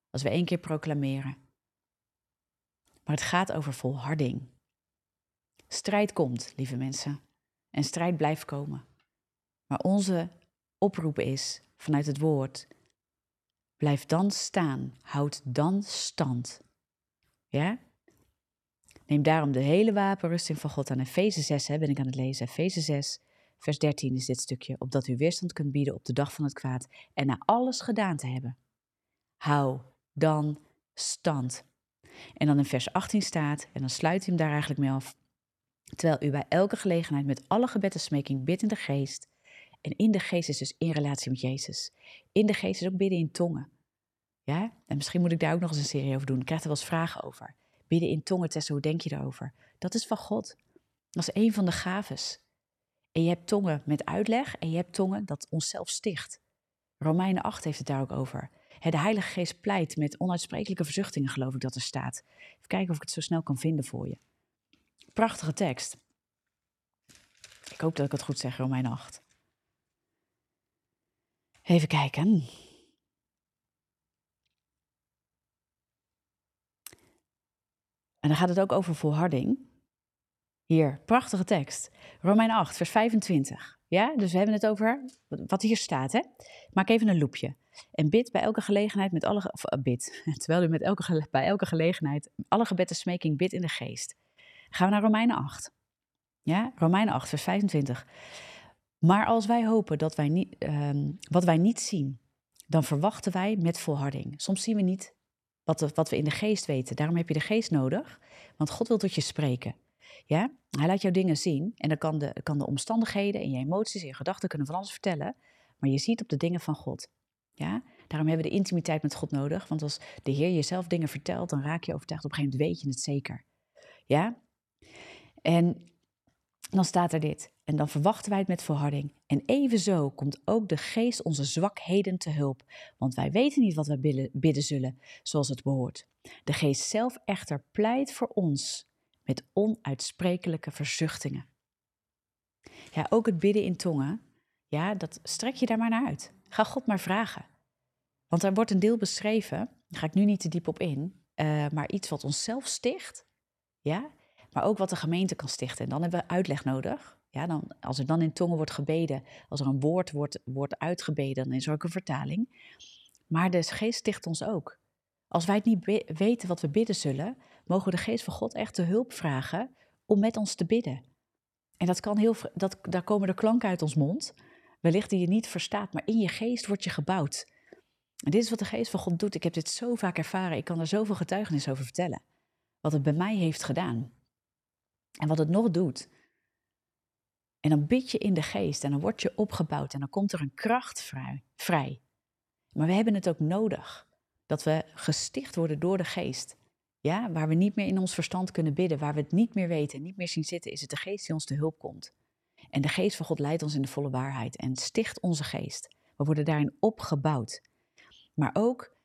als we één keer proclameren. Maar het gaat over volharding. Strijd komt, lieve mensen. En strijd blijft komen. Maar onze oproep is vanuit het woord: blijf dan staan, houd dan stand. Ja? Neem daarom de hele wapenrusting van God aan. Efeze 6 hè, ben ik aan het lezen. Efeze 6, vers 13 is dit stukje. Opdat u weerstand kunt bieden op de dag van het kwaad en na alles gedaan te hebben. Hou dan stand. En dan in vers 18 staat, en dan sluit hij hem daar eigenlijk mee af. Terwijl u bij elke gelegenheid met alle gebed en smeking bidt in de geest. En in de geest is dus in relatie met Jezus. In de geest is ook bidden in tongen. Ja? En misschien moet ik daar ook nog eens een serie over doen. Ik krijg er wel eens vragen over. Bidden in tongen testen, hoe denk je daarover? Dat is van God. Dat is een van de gaves. En je hebt tongen met uitleg en je hebt tongen dat onszelf sticht. Romeinen 8 heeft het daar ook over. De Heilige Geest pleit met onuitsprekelijke verzuchtingen, geloof ik dat er staat. Even kijken of ik het zo snel kan vinden voor je. Prachtige tekst. Ik hoop dat ik het goed zeg, Romein 8. Even kijken. En dan gaat het ook over volharding. Hier, prachtige tekst. Romein 8, vers 25. Ja, dus we hebben het over wat hier staat. Hè? Maak even een loepje. En bid bij elke gelegenheid met alle. Uh, bid. Terwijl u met elke, bij elke gelegenheid alle gebed en smeking bid in de geest. Gaan we naar Romeinen 8. Ja, Romeinen 8, vers 25. Maar als wij hopen dat wij niet, um, wat wij niet zien, dan verwachten wij met volharding. Soms zien we niet wat, wat we in de geest weten. Daarom heb je de geest nodig, want God wil tot je spreken. Ja? Hij laat jou dingen zien en dan kan de, kan de omstandigheden en je emoties en je gedachten kunnen van alles vertellen, maar je ziet op de dingen van God. Ja? Daarom hebben we de intimiteit met God nodig, want als de Heer jezelf dingen vertelt, dan raak je overtuigd, op een gegeven moment weet je het zeker. Ja? En dan staat er dit. En dan verwachten wij het met volharding. En evenzo komt ook de geest onze zwakheden te hulp. Want wij weten niet wat we bidden zullen, zoals het behoort. De geest zelf echter pleit voor ons met onuitsprekelijke verzuchtingen. Ja, ook het bidden in tongen, ja, dat strek je daar maar naar uit. Ga God maar vragen. Want er wordt een deel beschreven, daar ga ik nu niet te diep op in, uh, maar iets wat onszelf sticht, ja, maar ook wat de gemeente kan stichten. En dan hebben we uitleg nodig. Ja, dan, als er dan in tongen wordt gebeden, als er een woord wordt, wordt uitgebeden, dan is er ook een vertaling. Maar de geest sticht ons ook. Als wij het niet weten wat we bidden zullen, mogen we de geest van God echt de hulp vragen om met ons te bidden. En dat kan heel, dat, daar komen de klanken uit ons mond, wellicht die je niet verstaat, maar in je geest wordt je gebouwd. En dit is wat de geest van God doet. Ik heb dit zo vaak ervaren, ik kan er zoveel getuigenis over vertellen. Wat het bij mij heeft gedaan. En wat het nog doet. En dan bid je in de geest en dan word je opgebouwd en dan komt er een kracht vrij. vrij. Maar we hebben het ook nodig dat we gesticht worden door de geest. Ja, waar we niet meer in ons verstand kunnen bidden, waar we het niet meer weten, niet meer zien zitten, is het de geest die ons te hulp komt. En de geest van God leidt ons in de volle waarheid en sticht onze geest. We worden daarin opgebouwd. Maar ook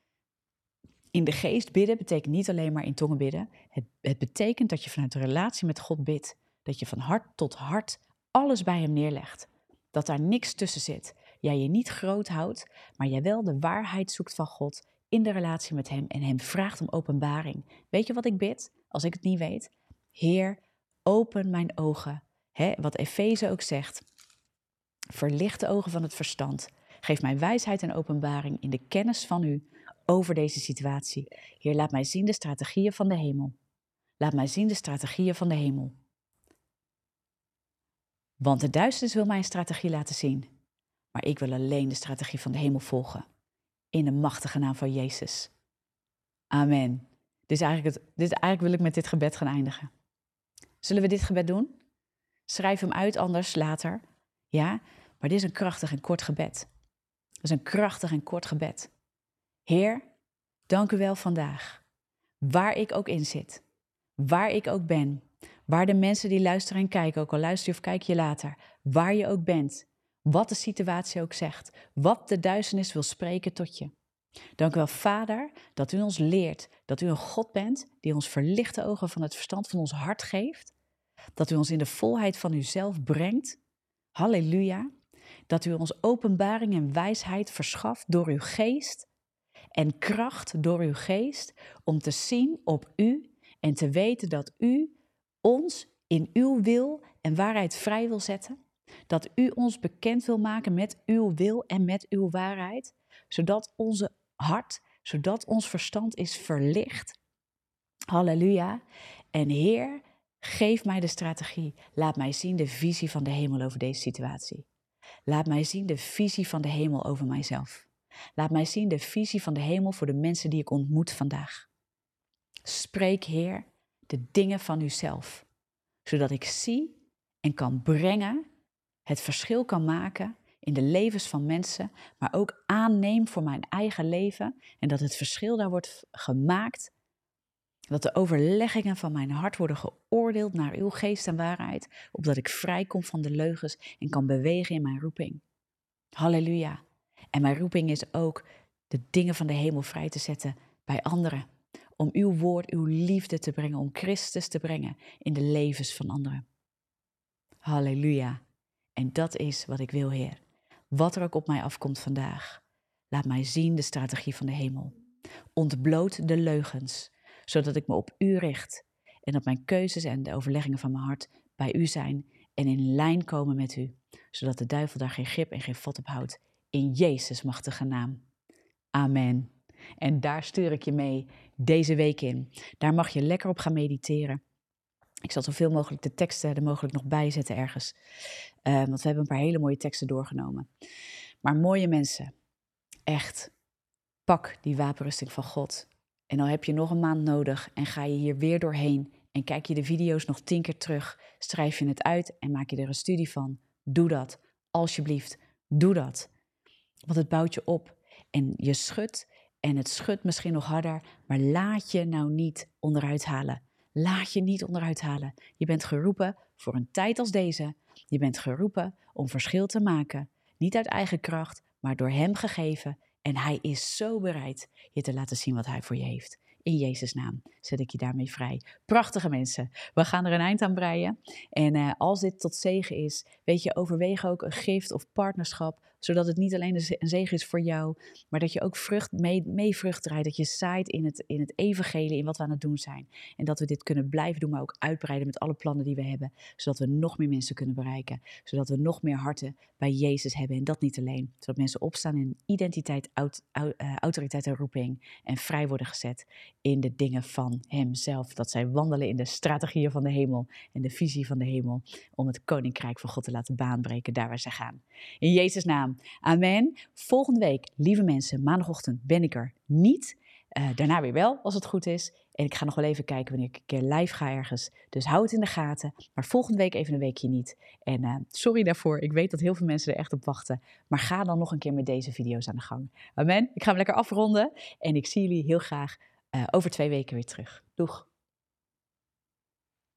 in de geest bidden betekent niet alleen maar in tongen bidden. Het, het betekent dat je vanuit de relatie met God bidt. Dat je van hart tot hart alles bij Hem neerlegt. Dat daar niks tussen zit. Jij je niet groot houdt, maar jij wel de waarheid zoekt van God in de relatie met Hem en Hem vraagt om openbaring. Weet je wat ik bid als ik het niet weet? Heer, open mijn ogen. He, wat Efeze ook zegt. Verlicht de ogen van het verstand. Geef mij wijsheid en openbaring in de kennis van U over deze situatie. Heer, laat mij zien de strategieën van de hemel. Laat mij zien de strategieën van de hemel. Want de duisternis wil mij een strategie laten zien. Maar ik wil alleen de strategie van de hemel volgen. In de machtige naam van Jezus. Amen. Dit, is eigenlijk het, dit eigenlijk wil ik met dit gebed gaan eindigen. Zullen we dit gebed doen? Schrijf hem uit anders later. Ja, maar dit is een krachtig en kort gebed. Dat is een krachtig en kort gebed. Heer, dank u wel vandaag. Waar ik ook in zit, waar ik ook ben, waar de mensen die luisteren en kijken, ook al luister je of kijk je later, waar je ook bent, wat de situatie ook zegt, wat de duisternis wil spreken tot je. Dank u wel, Vader, dat u ons leert dat u een God bent die ons verlichte ogen van het verstand van ons hart geeft, dat u ons in de volheid van uzelf brengt. Halleluja. Dat u ons openbaring en wijsheid verschaft door uw geest en kracht door uw geest om te zien op u en te weten dat u ons in uw wil en waarheid vrij wil zetten. Dat u ons bekend wil maken met uw wil en met uw waarheid, zodat onze hart, zodat ons verstand is verlicht. Halleluja. En Heer, geef mij de strategie. Laat mij zien de visie van de hemel over deze situatie. Laat mij zien de visie van de hemel over mijzelf. Laat mij zien de visie van de hemel voor de mensen die ik ontmoet vandaag. Spreek, Heer, de dingen van uzelf, zodat ik zie en kan brengen, het verschil kan maken in de levens van mensen, maar ook aanneem voor mijn eigen leven en dat het verschil daar wordt gemaakt. Dat de overleggingen van mijn hart worden geoordeeld naar uw geest en waarheid, opdat ik vrijkom van de leugens en kan bewegen in mijn roeping. Halleluja. En mijn roeping is ook de dingen van de hemel vrij te zetten bij anderen. Om uw woord, uw liefde te brengen, om Christus te brengen in de levens van anderen. Halleluja. En dat is wat ik wil, Heer. Wat er ook op mij afkomt vandaag. Laat mij zien de strategie van de hemel. Ontbloot de leugens, zodat ik me op u richt en dat mijn keuzes en de overleggingen van mijn hart bij u zijn en in lijn komen met u, zodat de duivel daar geen grip en geen vat op houdt. In Jezus' machtige naam. Amen. En daar stuur ik je mee deze week in. Daar mag je lekker op gaan mediteren. Ik zal zoveel mogelijk de teksten er mogelijk nog bij zetten ergens. Uh, want we hebben een paar hele mooie teksten doorgenomen. Maar mooie mensen, echt, pak die wapenrusting van God. En dan heb je nog een maand nodig en ga je hier weer doorheen en kijk je de video's nog tien keer terug, schrijf je het uit en maak je er een studie van. Doe dat, alsjeblieft, doe dat. Want het bouwt je op en je schudt en het schudt misschien nog harder, maar laat je nou niet onderuit halen. Laat je niet onderuit halen. Je bent geroepen voor een tijd als deze. Je bent geroepen om verschil te maken. Niet uit eigen kracht, maar door Hem gegeven. En Hij is zo bereid je te laten zien wat Hij voor je heeft. In Jezus' naam zet ik je daarmee vrij. Prachtige mensen. We gaan er een eind aan breien. En uh, als dit tot zegen is, weet je, overweeg ook een gift of partnerschap zodat het niet alleen een zegen is voor jou, maar dat je ook vrucht mee, mee vrucht draait. Dat je zaait in het, in het evangelie, in wat we aan het doen zijn. En dat we dit kunnen blijven doen, maar ook uitbreiden met alle plannen die we hebben. Zodat we nog meer mensen kunnen bereiken. Zodat we nog meer harten bij Jezus hebben. En dat niet alleen. Zodat mensen opstaan in identiteit, eh, autoriteit en roeping. En vrij worden gezet in de dingen van Hemzelf. Dat zij wandelen in de strategieën van de hemel en de visie van de hemel. Om het koninkrijk van God te laten baanbreken daar waar ze gaan. In Jezus' naam. Amen. Volgende week, lieve mensen, maandagochtend ben ik er niet. Uh, daarna weer wel, als het goed is. En ik ga nog wel even kijken wanneer ik een keer live ga ergens. Dus hou het in de gaten. Maar volgende week even een weekje niet. En uh, sorry daarvoor. Ik weet dat heel veel mensen er echt op wachten. Maar ga dan nog een keer met deze video's aan de gang. Amen. Ik ga hem lekker afronden. En ik zie jullie heel graag over twee weken weer terug. Doeg.